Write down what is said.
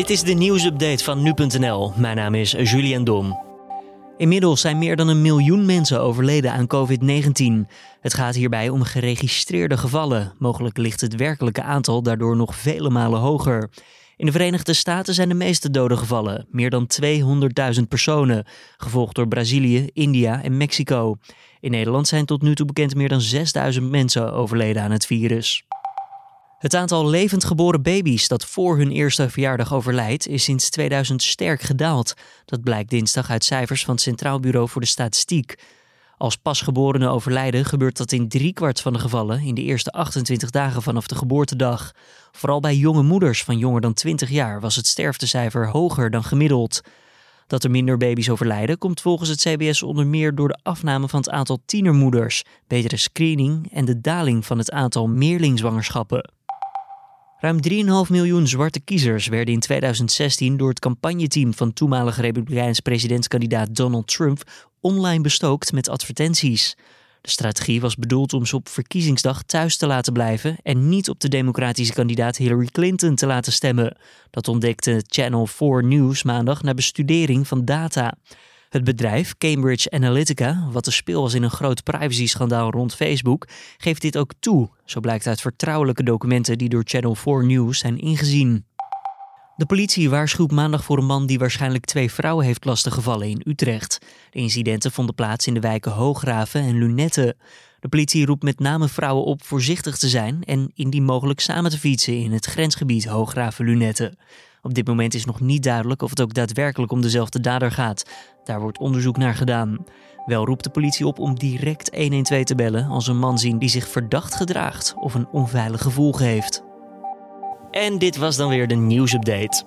Dit is de nieuwsupdate van nu.nl. Mijn naam is Julian Dom. Inmiddels zijn meer dan een miljoen mensen overleden aan COVID-19. Het gaat hierbij om geregistreerde gevallen. Mogelijk ligt het werkelijke aantal daardoor nog vele malen hoger. In de Verenigde Staten zijn de meeste doden gevallen, meer dan 200.000 personen, gevolgd door Brazilië, India en Mexico. In Nederland zijn tot nu toe bekend meer dan 6.000 mensen overleden aan het virus. Het aantal levend geboren baby's dat voor hun eerste verjaardag overlijdt, is sinds 2000 sterk gedaald. Dat blijkt dinsdag uit cijfers van het Centraal Bureau voor de Statistiek. Als pasgeborenen overlijden gebeurt dat in driekwart van de gevallen in de eerste 28 dagen vanaf de geboortedag. Vooral bij jonge moeders van jonger dan 20 jaar was het sterftecijfer hoger dan gemiddeld. Dat er minder baby's overlijden komt volgens het CBS onder meer door de afname van het aantal tienermoeders, betere screening en de daling van het aantal meerlingzwangerschappen. Ruim 3,5 miljoen zwarte kiezers werden in 2016 door het campagneteam van toenmalige Republikeins presidentskandidaat Donald Trump online bestookt met advertenties. De strategie was bedoeld om ze op verkiezingsdag thuis te laten blijven en niet op de democratische kandidaat Hillary Clinton te laten stemmen. Dat ontdekte Channel 4 News maandag na bestudering van data. Het bedrijf Cambridge Analytica, wat de speel was in een groot privacy-schandaal rond Facebook, geeft dit ook toe. Zo blijkt uit vertrouwelijke documenten die door Channel 4 News zijn ingezien. De politie waarschuwt maandag voor een man die waarschijnlijk twee vrouwen heeft lastiggevallen in Utrecht. De incidenten vonden plaats in de wijken Hoograven en Lunetten. De politie roept met name vrouwen op voorzichtig te zijn en indien mogelijk samen te fietsen in het grensgebied Hoograven-Lunetten. Op dit moment is nog niet duidelijk of het ook daadwerkelijk om dezelfde dader gaat. Daar wordt onderzoek naar gedaan. Wel roept de politie op om direct 112 te bellen als een man zien die zich verdacht gedraagt of een onveilig gevoel heeft. En dit was dan weer de nieuwsupdate.